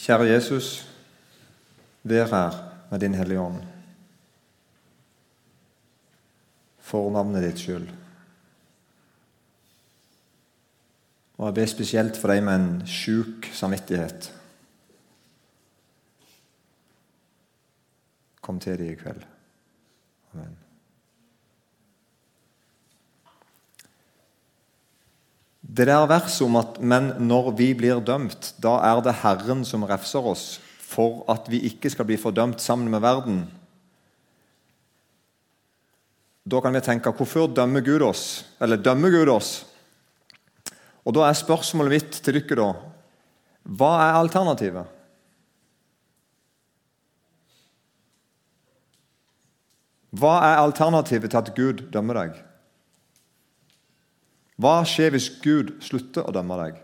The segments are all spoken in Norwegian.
Kjære Jesus, vær her med Din Hellige Ånd. For navnet ditt skyld. Og jeg ber spesielt for deg med en sjuk samvittighet. Kom til dem i kveld. Amen. Det der verset om at 'men når vi blir dømt, da er det Herren som refser oss', for at vi ikke skal bli fordømt sammen med verden. Da kan vi tenke hvorfor dømmer Gud oss? Eller dømmer Gud oss? Og Da er spørsmålet mitt til dere da Hva er alternativet? Hva er alternativet til at Gud dømmer deg? Hva skjer hvis Gud slutter å dømme deg?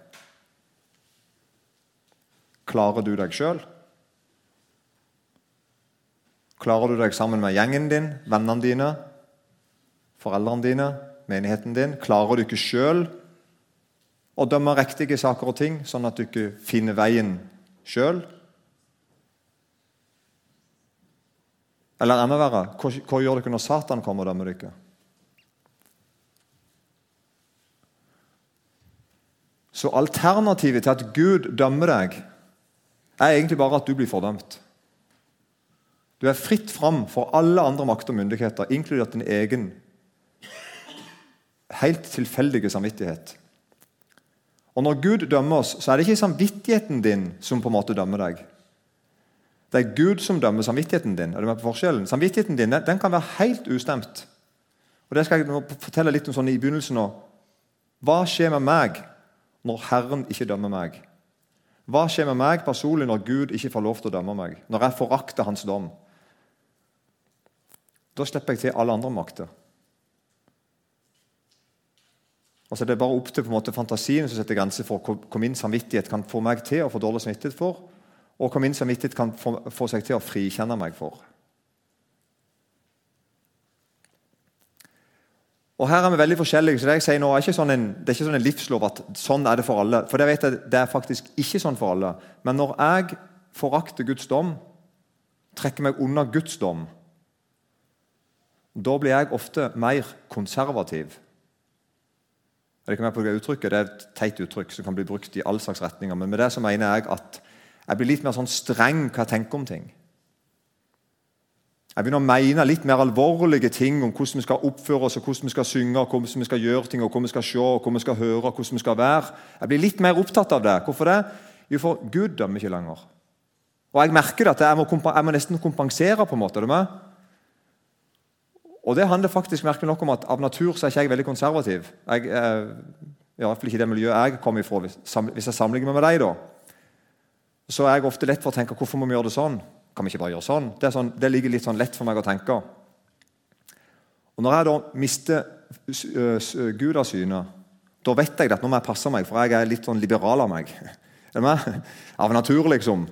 Klarer du deg sjøl? Klarer du deg sammen med gjengen din, vennene dine, foreldrene dine, menigheten din? Klarer du ikke sjøl å dømme riktige saker og ting, sånn at du ikke finner veien sjøl? Eller enda verre, hva, hva gjør dere når Satan kommer og dømmer dere? Så alternativet til at Gud dømmer deg, er egentlig bare at du blir fordømt. Du er fritt fram for alle andre makter og myndigheter, inkludert din egen helt tilfeldige samvittighet. Og Når Gud dømmer oss, så er det ikke samvittigheten din som på en måte dømmer deg. Det er Gud som dømmer samvittigheten din. Er du med på forskjellen? Samvittigheten din den kan være helt ustemt. Og Det skal jeg fortelle litt om sånn i begynnelsen nå. Hva skjer med meg når Herren ikke dømmer meg? Hva skjer med meg personlig når Gud ikke får lov til å dømme meg? Når jeg forakter Hans dom? Da slipper jeg til alle andre makter. Og så er Det bare opp til på en måte fantasien som setter grenser for hva min samvittighet kan få meg til å få dårlig samvittighet for, og hva min samvittighet kan få, få seg til å frikjenne meg for. Og Her er vi veldig forskjellige. så Det jeg sier nå er ikke sånn en, det er ikke sånn en livslov at sånn er det for alle. For det vet jeg, det er faktisk ikke sånn for alle. Men når jeg forakter Guds dom, trekker meg unna Guds dom, da blir jeg ofte mer konservativ. Er Det ikke være på det uttrykket, det er et teit uttrykk som kan bli brukt i all slags retninger. Men med det så mener jeg at jeg blir litt mer sånn streng hva jeg tenker om ting. Jeg begynner å mene litt mer alvorlige ting om hvordan vi skal oppføre oss, og hvordan vi skal synge, og hvordan vi skal gjøre ting, og hvordan vi skal se, og hvordan vi skal høre, og hvordan vi skal være. Jeg blir litt mer opptatt av det. Hvorfor det? Jo, for Gud dømmer ikke lenger. Og Jeg merker at jeg må, jeg må nesten kompensere. på en måte, er med? Og Det handler faktisk merkelig nok om at av natur så er ikke jeg veldig konservativ. Jeg, jeg, i hvert fall ikke det miljøet jeg kommer ifra. Hvis jeg sammenligner meg med deg, da, så er jeg ofte lett for å tenke hvorfor må vi gjøre det sånn. Kan vi ikke bare gjøre sånn? Det, sånn, det ligger litt sånn lett for meg å tenke. Og Når jeg da mister Gud av syne, da vet jeg at nå må jeg passe meg, for jeg er litt sånn liberal av meg. Av natur, liksom.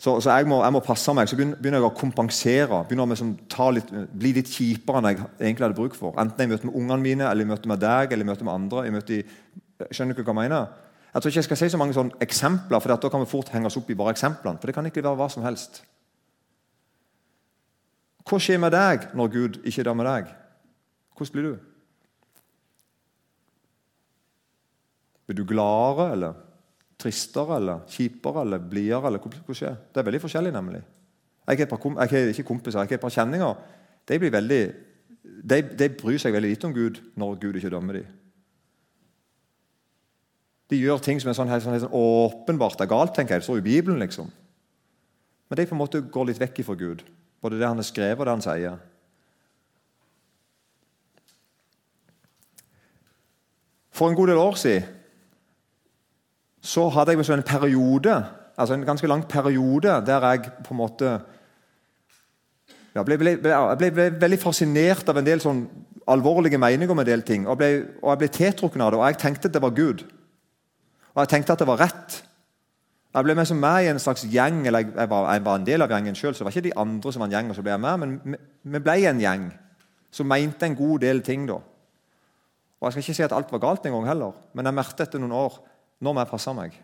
Så, så jeg, må, jeg, må, passe meg. Så begynner jeg å kompensere. begynner å litt, Bli litt kjipere enn jeg egentlig hadde bruk for. Enten jeg møter med ungene mine, eller jeg møter med deg eller jeg møter med andre. Jeg møter i, skjønner du hva jeg mener? Jeg tror ikke jeg skal si så mange sånne eksempler, for da kan vi fort henge oss opp i bare eksemplene. For det kan ikke være hva som helst. Hva skjer med deg når Gud ikke dømmer deg? Hvordan blir du? Blir du gladere eller tristere eller kjipere eller blidere? Hva skjer? Det er veldig forskjellig, nemlig. Jeg har, ikke kompiser, jeg har et par kjenninger. De, veldig, de, de, bryr seg veldig lite om Gud når Gud ikke dømmer dem. De gjør ting som er sånn, sånn, sånn åpenbart er galt, tenker jeg. Det står i Bibelen, liksom. Men de på en måte går litt vekk fra Gud. Både det han har skrevet, og det han sier. For en god del år siden så hadde jeg en periode, altså en ganske lang periode der jeg på en måte ja, ble, ble, ble, ble, veldig fascinert av en del sånn alvorlige meninger om en del ting. Og, og jeg ble tiltrukket av det, og jeg tenkte at det var Gud. Og jeg tenkte at det var rett. Jeg ble med som meg i en slags gjeng, eller jeg var, jeg var en del av gjengen sjøl. Så det var ikke de andre som var en gjeng, og så ble jeg med, men vi ble en gjeng som mente en god del ting. da. Og Jeg skal ikke si at alt var galt en gang heller, men jeg merket etter noen år nå må jeg passe meg.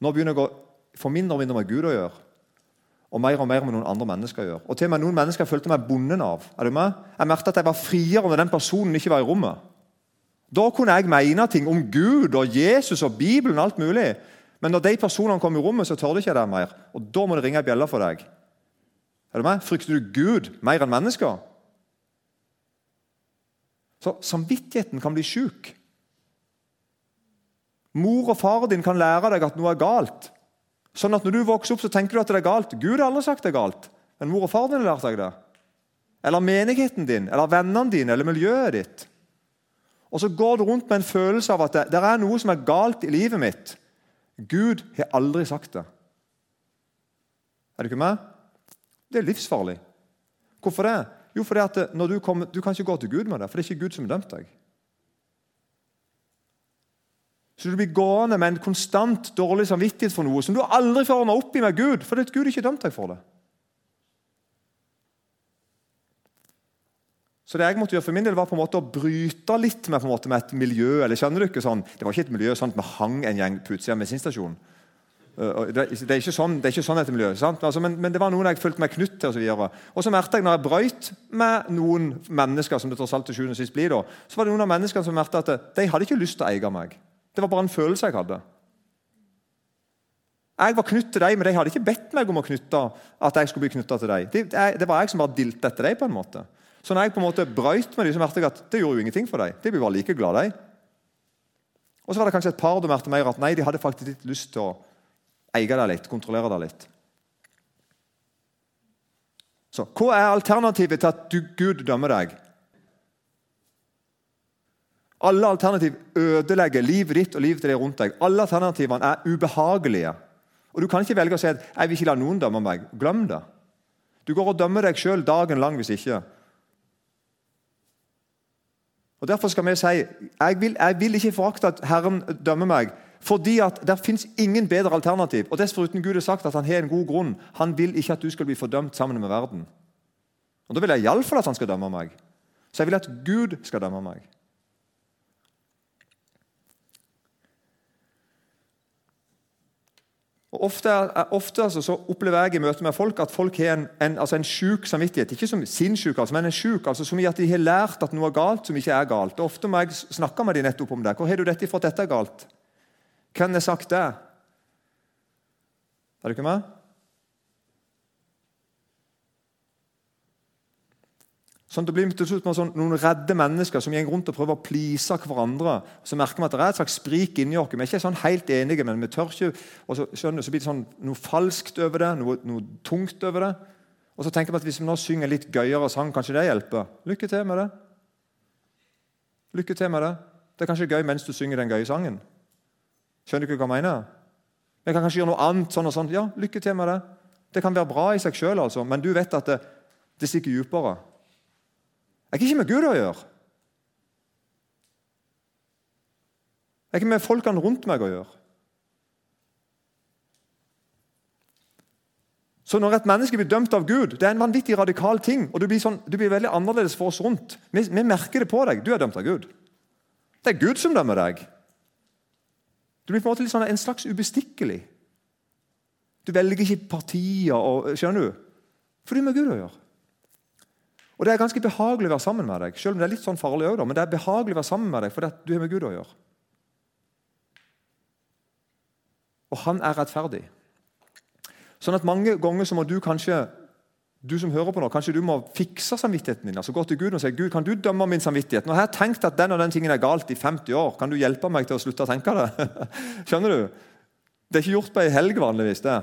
Nå begynner jeg å få mindre og mindre med Gud å gjøre. Og mer og mer med noen andre mennesker å gjøre. Og til og med noen mennesker jeg følte meg bonden av. Er du med? Jeg merket at jeg var friere når den personen ikke var i rommet. Da kunne jeg mene ting om Gud og Jesus og Bibelen og alt mulig. Men når de personene kommer i rommet, så tør du ikke det mer. Og da må det ringe bjella for deg. Er du med? Frykter du Gud mer enn mennesker? Så samvittigheten kan bli sjuk. Mor og far din kan lære deg at noe er galt. Sånn at Når du vokser opp, så tenker du at det er galt. Gud har aldri sagt det er galt, men mor og far din har lært deg det. Eller menigheten din, eller vennene dine, eller miljøet ditt. Og så går du rundt med en følelse av at det, det er noe som er galt i livet mitt. Gud har aldri sagt det. Er du ikke med? Det er livsfarlig. Hvorfor det? Jo, fordi at du, kommer, du kan ikke gå til Gud med det, for det er ikke Gud som har dømt deg. Så du blir gående med en konstant dårlig samvittighet for noe som du aldri får ordna opp i med Gud, fordi Gud ikke har dømt deg for det. Så det jeg måtte gjøre for min del var på en måte å bryte litt med, måte, med et miljø. eller skjønner du ikke sånn, Det var ikke et miljø sånn at vi hang en gjeng på utsida av bensinstasjonen. Det, det, er ikke sånn, det er ikke sånn et miljø, altså, men, men, det var noen jeg følte meg knytt til. Og så, videre. og så merket jeg når jeg brøyt med noen mennesker, som det tross alt til sjuende og sist blir, da, så var det noen av menneskene som merket at de hadde ikke lyst til å eie meg. Det var bare en følelse jeg hadde. Jeg var knytt til dem, men de hadde ikke bedt meg om å knytte, at jeg skulle bli knytta til dem. Det, det, var jeg som bare diltet etter dem. på en måte. Så når jeg på en måte brøyt med dem, så merket jeg at det gjorde jo ingenting for dem. De ble bare like glad, de. Og så var det kanskje et par som merket mer at nei, de hadde faktisk litt lyst til å eie deg litt, kontrollere deg litt. Så Hva er alternativet til at du, Gud dømmer deg? Alle alternativ ødelegger livet ditt og livet til deg rundt deg. Alle alternativene er ubehagelige. Og Du kan ikke velge å si at 'jeg vil ikke la noen dømme meg'. Glem det. Du går og dømmer deg sjøl dagen lang hvis ikke. Og Derfor skal vi si jeg vil, jeg vil ikke forakte at Herren dømmer meg, fordi at det fins ingen bedre alternativ. Og Dessuten Gud har sagt at han har en god grunn. Han vil ikke at du skal bli fordømt sammen med verden. Og Da vil jeg iallfall at han skal dømme meg. Så jeg vil at Gud skal dømme meg. Og Ofte, ofte altså, så opplever jeg i møte med folk at folk har en, en, altså en sjuk samvittighet. Ikke som sinnssyk, altså, men en sjuk, altså, som i at de har lært at noe er galt som ikke er galt. Og Ofte må jeg snakke med dem nettopp om det. Hvor har du dette for at dette er galt? Hvem har sagt det? Er du ikke med? Sånn, det blir til slutt sånn, noen redde mennesker som går rundt og prøver å please hverandre. Så merker vi at det er et slags sprik inni oss. Vi er ikke sånn helt enige, men vi tør ikke. Og så, skjønner, så blir det sånn, noe falskt over det, noe, noe, tungt over det. Og så tenker vi at hvis vi nå synger litt gøyere sang, kanskje det hjelper. Lykke til med det. Lykke til med det. Det er kanskje gøy mens du synger den gøye sangen. Skjønner du ikke hva jeg mener? Vi kan kanskje gjøre noe annet. sånn og sånn. Ja, lykke til med det. Det kan være bra i seg sjøl, altså, men du vet at det, det stikker dypere. Det er ikke med Gud å gjøre. Jeg er ikke med folkene rundt meg å gjøre. Så når et menneske blir dømt av Gud, det er en vanvittig radikal ting. og Du blir, sånn, du blir veldig annerledes for oss rundt. Vi, vi, merker det på deg. Du er dømt av Gud. Det er Gud som dømmer deg. Du blir på en måte litt sånn en slags ubestikkelig. Du velger ikke partier. Og, skjønner du? For det er med Gud å gjøre. Og Det er ganske behagelig å være sammen med deg, selv om det er litt sånn farlig også, men det er behagelig å være sammen med deg fordi du har med Gud å gjøre. Og han er rettferdig. Sånn at mange ganger så må du kanskje du som hører på nå, kanskje du må fikse samvittigheten din. altså Gå til Gud og si Gud, kan du dømme min samvittighet. Nå har jeg tenkt at den og den tingen er galt i 50 år. Kan du hjelpe meg til å slutte å tenke det? Skjønner du? Det er ikke gjort på ei helg vanligvis. det.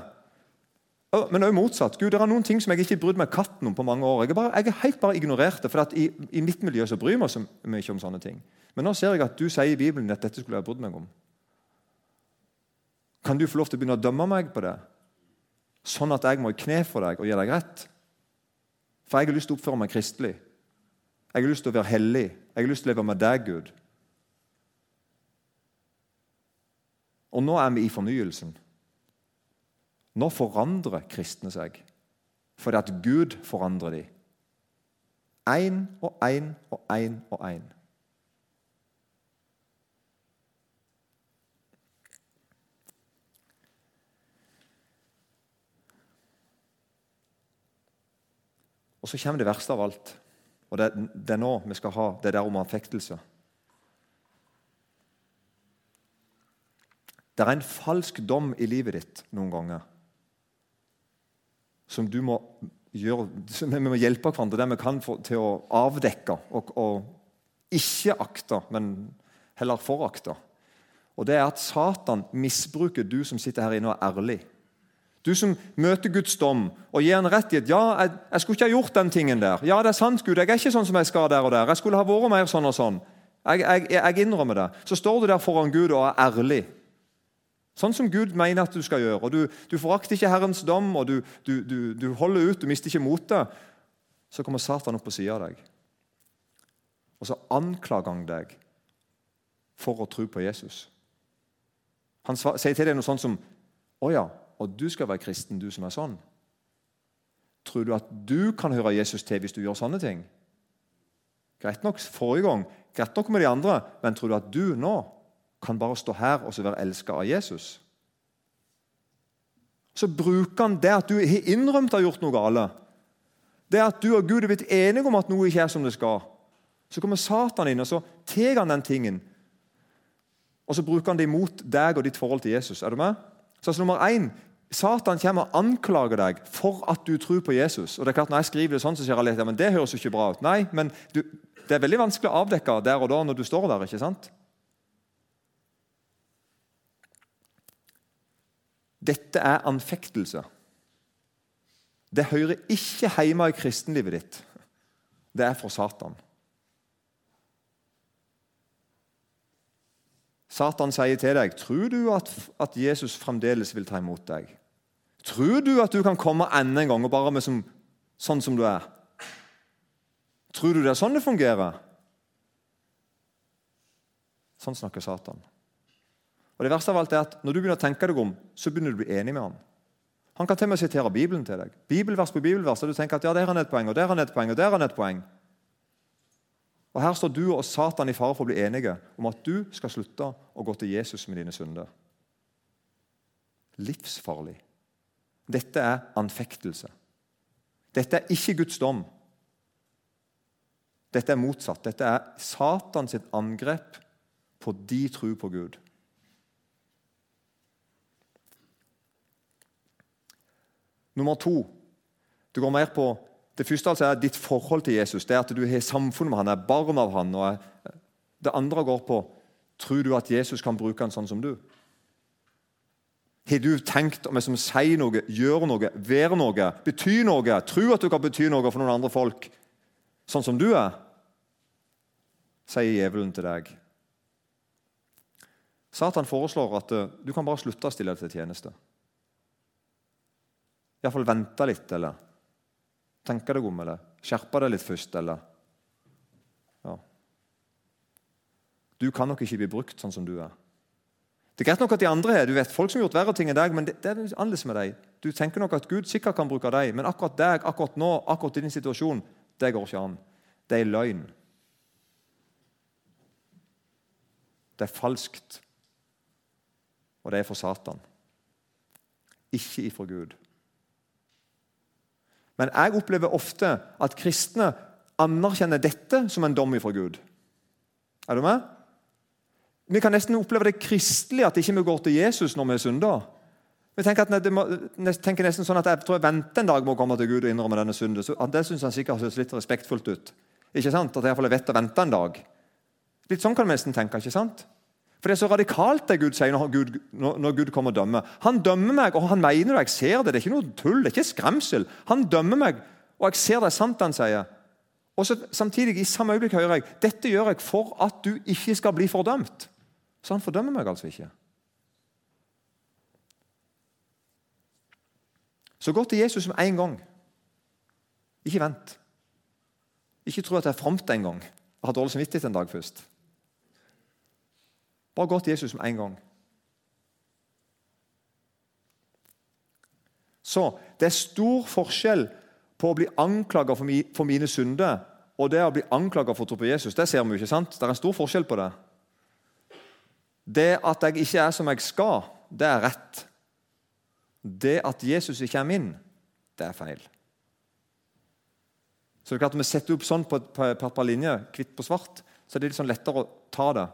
Men òg motsatt. Gud, Det er noen ting som jeg ikke brydd meg katten om på mange år. Jeg har helt bare ignorert det, for i, i, mitt miljø så bryr jeg meg så mye om sånne ting. Men nå ser jeg at du sier i Bibelen at dette skulle jeg brydd meg om. Kan du få lov til å begynne å dømme meg på det? Sånn at jeg må i kne for deg og gi deg rett? For jeg har lyst til å oppføre meg kristelig. Jeg har lyst til å være hellig. Jeg har lyst til å leve med deg, Gud. Og nå er vi i fornyelsen. Nå forandrer kristne seg fordi at Gud forandrer dem. Én og én og én og én. Og så kommer det verste av alt. Og det, det, er nå vi skal ha det der om anfektelse. Det er en falsk dom i livet ditt noen ganger som du må gjøre, vi må hjelpe hverandre det vi kan for, til å avdekke og, og ikke akte, men heller forakte. Og det er at Satan misbruker du som sitter her inne og er ærlig. Du som møter Guds dom og gir en rett i at ja, jeg, jeg, skulle ikke ha gjort den tingen der. Ja, det er sant, Gud, jeg er ikke sånn som jeg skal der og der. Jeg skulle ha vært mer sånn og sånn. Jeg, jeg, jeg innrømmer det. Så står du der foran Gud og er ærlig. Sånn som Gud mener at du skal gjøre. og Du, du forakter ikke Herrens dom, og du, du, du, holder ut, du mister ikke motet. Så kommer Satan opp på sida av deg. Og så anklager han deg for å tro på Jesus. Han sier til deg noe sånt som 'Å ja, og du skal være kristen, du som er sånn'. Tror du at du kan høre Jesus til hvis du gjør sånne ting? Greit nok forrige gang, greit nok med de andre, men tror du at du nå kan bare stå her og så være elska av Jesus. Så bruker han det at du har innrømt å ha gjort noe galt. Det at du og Gud er blitt enige om at noe ikke er som det skal. Så kommer Satan inn og så tar han den tingen. Og så bruker han det imot deg og ditt forhold til Jesus. Er du med? Så altså, nummer én, Satan kommer og anklager deg for at du tror på Jesus. Og det er klart Når jeg skriver det sånn, så sier alle ja, men det høres jo ikke bra ut. Nei, men du, det er veldig vanskelig å avdekke der og da når du står der. ikke sant? Dette er anfektelse. Det hører ikke hjemme i kristenlivet ditt. Det er for Satan. Satan sier til deg, 'Tror du at, at Jesus fremdeles vil ta imot deg?' 'Tror du at du kan komme enda en gang og bare med som, sånn som du er?' Tror du det er sånn det fungerer? Sånn snakker Satan. Og det verste av alt er at Når du begynner å tenke deg om, så begynner du å bli enig med ham. Han kan til og med sitere Bibelen til deg. Bibelvers på bibelvers, og du tenker at ja, der er et poeng, og der er et poeng, og der er et poeng. Og Her står du og Satan i fare for å bli enige om at du skal slutte å gå til Jesus med dine synder. Livsfarlig. Dette er anfektelse. Dette er ikke Guds dom. Dette er motsatt. Dette er Satans angrep på de tro på Gud. Nummer to du går mer på Det første altså er ditt forhold til Jesus. det er At du har samfunn med han, er barn av han. Er, det andre går på tror du at Jesus kan bruke han sånn som du. Har du tenkt om jeg som sier noe, gjør noe, være noe, betyr noe, tror at du kan bety noe for noen andre folk, sånn som du er? Sier djevelen til deg. Satan foreslår at eh, du kan bare slutte å stille deg til tjeneste. Iallfall vente litt, eller tenke deg om, eller skjerpe deg litt først, eller ja. Du kan nok ikke bli brukt sånn som du er. Det er greit nok at de andre er, du vet folk som har gjort verre ting enn deg, men det, det er annerledes med deg. Du tenker nok at Gud sikkert kan bruke deg, men akkurat deg, akkurat nå, akkurat i din situasjon, det går ikke an. Det er løgn. Det er falskt. Og det er for Satan. Ikke ifra Gud. Men jeg opplever ofte at kristne anerkjenner dette som en dom fra Gud. Er du med? Vi kan nesten oppleve det kristelige at ikke vi går til Jesus når vi er synder. Vi tenker, tenker nesten sånn at Jeg tror jeg venter en dag med å komme til Gud og innrømme denne synden. Så det syns han sikkert høres litt respektfullt ut. Ikke sant? At jeg, jeg vet å vente en dag. Litt sånn kan vi nesten tenke. ikke sant? For Det er så radikalt det Gud sier når Gud, når Gud kommer og dømmer. Han dømmer meg, og han mener det. Jeg ser det. Det er ikke noe tull, det er ikke skremsel. Han dømmer meg, og jeg ser det er sant, han sier. Og så Samtidig, i samme øyeblikk, hører jeg dette gjør jeg for at du ikke skal bli fordømt. Så han fordømmer meg altså ikke. Så gå til Jesus med en gang. Ikke vent. Ikke tro at det er fromt en gang og har dårlig samvittighet en dag først. Bare gå til Jesus med en gang. Så det er stor forskjell på å bli anklaga for, for, mine synder og det å bli anklaga for å tro på Jesus. Det ser vi ikke sant? Det er en stor forskjell på det. Det at jeg ikke er som jeg skal, det er rett. Det at Jesus ikke er min, det er feil. Så det er klart at vi setter opp sånn på et par, par linjer, hvitt på svart, så er det litt sånn lettere å ta det.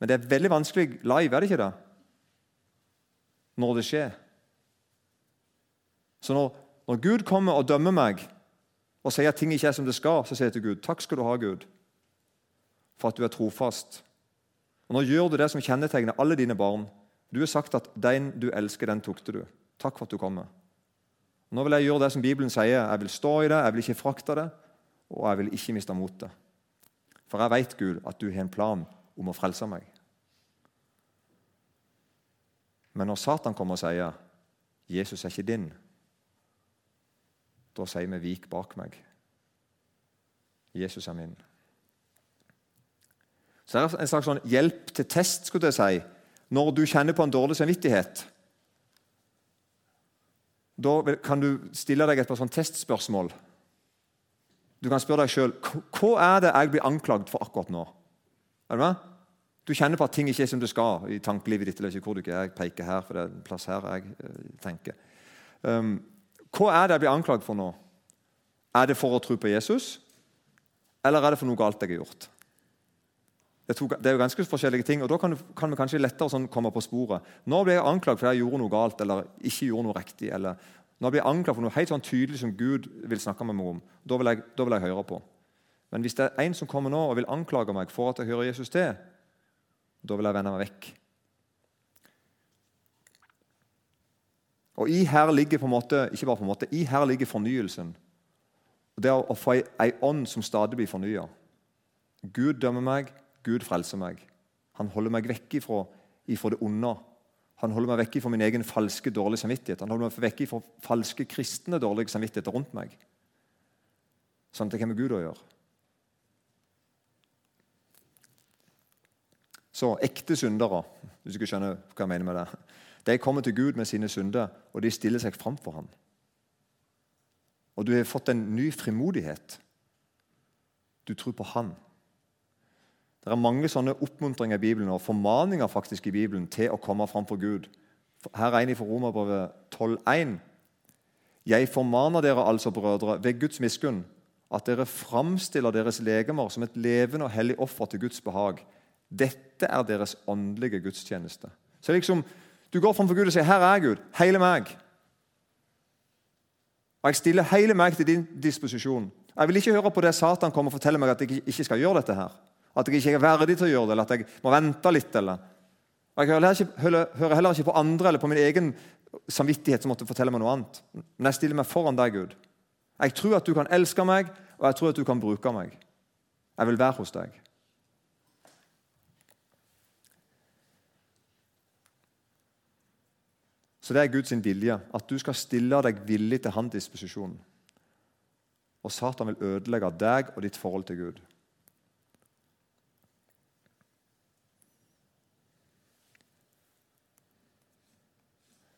Men det er veldig vanskelig live, er det ikke det? Når det skjer. Så når, når Gud kommer og dømmer meg og sier at ting ikke er som det skal, så sier jeg til Gud takk skal du ha, Gud, for at du er trofast. Og Nå gjør du det som kjennetegner alle dine barn. Du har sagt at den du elsker, den tukter du. Takk for at du kommer. Nå vil jeg gjøre det som Bibelen sier. Jeg vil stå i det, jeg vil ikke frakte det, og jeg vil ikke miste motet. For jeg vet, Gud, at du har en plan om å frelse meg. Men når Satan kommer og sier 'Jesus er ikke din', da sier vi 'vik bak meg'. Jesus er min. Så det er en slags sånn hjelp til test skulle jeg si, når du kjenner på en dårlig samvittighet. Da kan du stille deg et par sånn testspørsmål. Du kan spørre deg sjøl hva er det jeg blir anklagd for akkurat nå. Er du med? Du kjenner på at ting ikke er som det skal i tankelivet ditt. eller ikke hvor du ikke er. Jeg peker her, for det er en plass her jeg uh, tenker. Um, hva er det jeg blir anklagd for nå? Er det for å tro på Jesus, eller er det for noe galt jeg har gjort? Det er jo ganske forskjellige ting, og Da kan, kan vi kanskje lettere sånn komme på sporet. Nå blir jeg anklagd fordi jeg gjorde noe galt eller ikke gjorde noe riktig. eller Nå blir jeg anklagd for noe helt sånn tydelig som Gud vil snakke med meg om. Da vil, jeg, da vil jeg høre på. Men hvis det er en som kommer nå og vil anklage meg for at jeg hører Jesus til, da vil jeg vende meg vekk. Og i her ligger på en måte, ikke bare på en måte, i her ligger fornyelsen. Det å få ei ånd som stadig blir fornya. Gud dømmer meg, Gud frelser meg. Han holder meg vekk ifra, ifra det onde. Han holder meg vekk ifra min egen falske, dårlige samvittighet. Han holder meg vekk ifra falske, kristne, dårlige samvittigheter rundt meg. Sånn at det har med Gud å gjøre. Så ekte syndere, hvis du ikke skjønner hva jeg mener med det, de kommer til Gud med sine synder, og de stiller seg fram for ham. Og du har fått en ny frimodighet. Du tror på Han. Det er mange sånne oppmuntringer i Bibelen og formaninger faktisk i Bibelen til å komme fram for Gud. Her er en fra Romerbrevet 12,1. Jeg formaner dere altså, brødre, ved Guds miskunn, at dere framstiller deres legemer som et levende og hellig offer til Guds behag. Dette er deres åndelige gudstjeneste. Så liksom, Du går framfor Gud og sier 'Her er Gud, hele meg'. Og Jeg stiller hele meg til din disposisjon. Jeg vil ikke høre på det Satan kommer og forteller meg at jeg ikke skal gjøre dette. her. At jeg ikke er verdig til å gjøre det, eller at jeg må vente litt. eller... Og Jeg hører heller, hører heller ikke på andre eller på min egen samvittighet som måtte fortelle meg noe annet. Men jeg stiller meg foran deg, Gud. Jeg tror at du kan elske meg, og jeg tror at du kan bruke meg. Jeg vil være hos deg. Så det er Guds vilje, at du skal stille deg villig til hans disposisjon. Og Satan vil ødelegge deg og ditt forhold til Gud.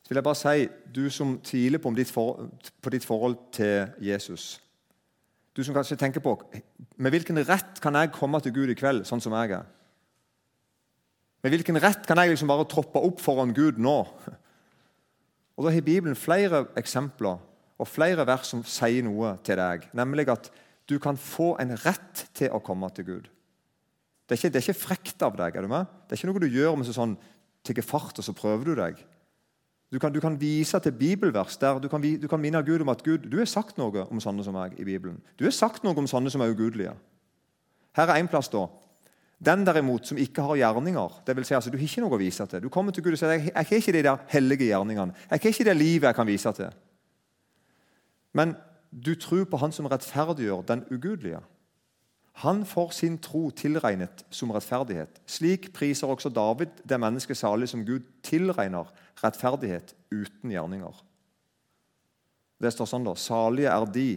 så vil jeg bare si, du som tviler på, ditt, for, på ditt forhold til Jesus Du som kanskje tenker på med hvilken rett kan jeg komme til Gud i kveld, sånn som jeg er? Med hvilken rett kan jeg liksom bare troppe opp foran Gud nå? Og Da har Bibelen flere eksempler og flere vers som sier noe til deg. Nemlig at du kan få en rett til å komme til Gud. Det er ikke, det er ikke frekt av deg. er du med? Det er ikke noe du gjør med sånn tigger fart, og så prøver du deg. Du kan, du kan, vise til bibelvers der du kan, du kan, minne Gud om at Gud, du har sagt noe om sånne som meg i Bibelen. Du har sagt noe om sånne som er ugudelige. Her er en plass da. Den derimot som ikke har gjerninger, det vil si altså, du har ikke noe å vise til. Du kommer til Gud og sier jeg, har ikke de der hellige gjerningene. Jeg har ikke det livet jeg kan vise til. Men du tror på Han som rettferdiggjør den ugudelige. Han får sin tro tilregnet som rettferdighet. Slik priser også David det mennesket salig som Gud tilregner rettferdighet uten gjerninger. Det står sånn da, Salige er de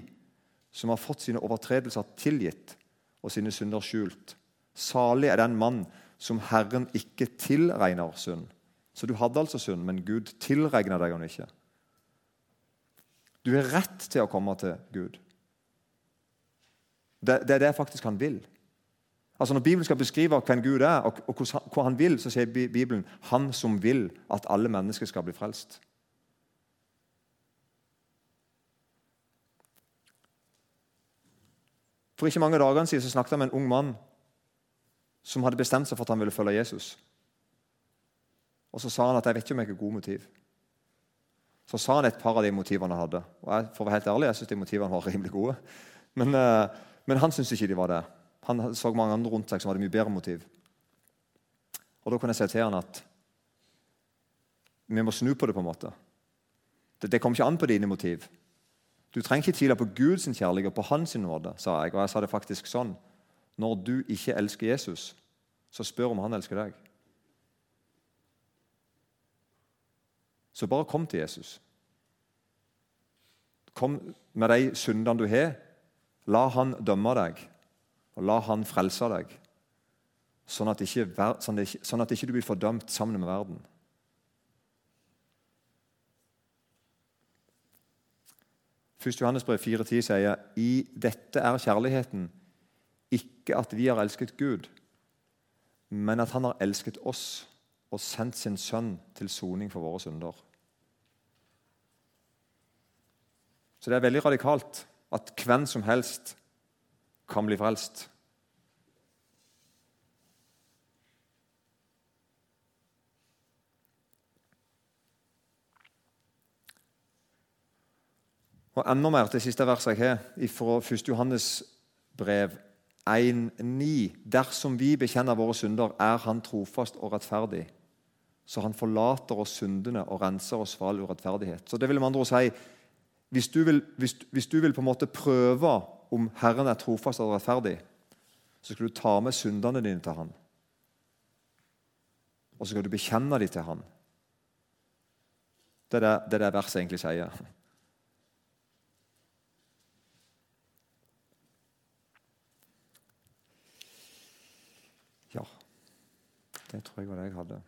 som har fått sine overtredelser tilgitt og sine synder skjult. Salig er den mann som Herren ikke tilregner synd. Så du hadde altså synd, men Gud tilregner deg den ikke. Du har rett til å komme til Gud. Det, det er det faktisk han vil. Altså Når Bibelen skal beskrive hvem Gud er, og, og hva han vil, så sier Bibelen 'Han som vil at alle mennesker skal bli frelst'. For ikke mange dagene siden så snakket jeg med en ung mann som hadde bestemt seg for at han ville følge Jesus. Og Så sa han at 'jeg vet ikke om jeg har gode motiv'. Så sa han et par av de motivene han hadde. Og jeg, for å være helt ærlig, jeg synes de motivene var rimelig gode. Men, eh, men han syntes ikke de var det. Han så mange andre rundt seg som hadde mye bedre motiv. Og Da kunne jeg si til han at vi må snu på det. på en måte. Det, det kommer ikke an på dine motiv. Du trenger ikke tvile på Guds kjærlighet og på hans nåde, sa jeg. Og jeg sa det faktisk sånn. Når du ikke elsker Jesus, så spør om han elsker deg. Så bare kom til Jesus. Kom med de syndene du har. La han dømme deg, og la han frelse deg. Sånn at, ikke, sånn, sånn at ikke du blir fordømt sammen med verden. Først Johannes brev 4,10 sier i dette er kjærligheten ikke at vi har elsket Gud, men at Han har elsket oss og sendt sin sønn til soning for våre synder. Så det er veldig radikalt at hvem som helst kan bli frelst. Og Enda mer til siste verset jeg har, fra 1. Johannes brev 1,9.: Dersom vi bekjenner våre synder, er Han trofast og rettferdig, så Han forlater oss syndene og renser oss for all urettferdighet. Så det vil med andre ord si, hvis du, vil, hvis, hvis du vil på en måte prøve om Herren er trofast og rettferdig, så skal du ta med syndene dine til Han. Og så skal du bekjenne dem til Han. Det er det, det, er det verset egentlig sier. Ja, det tror jeg var det jeg hadde.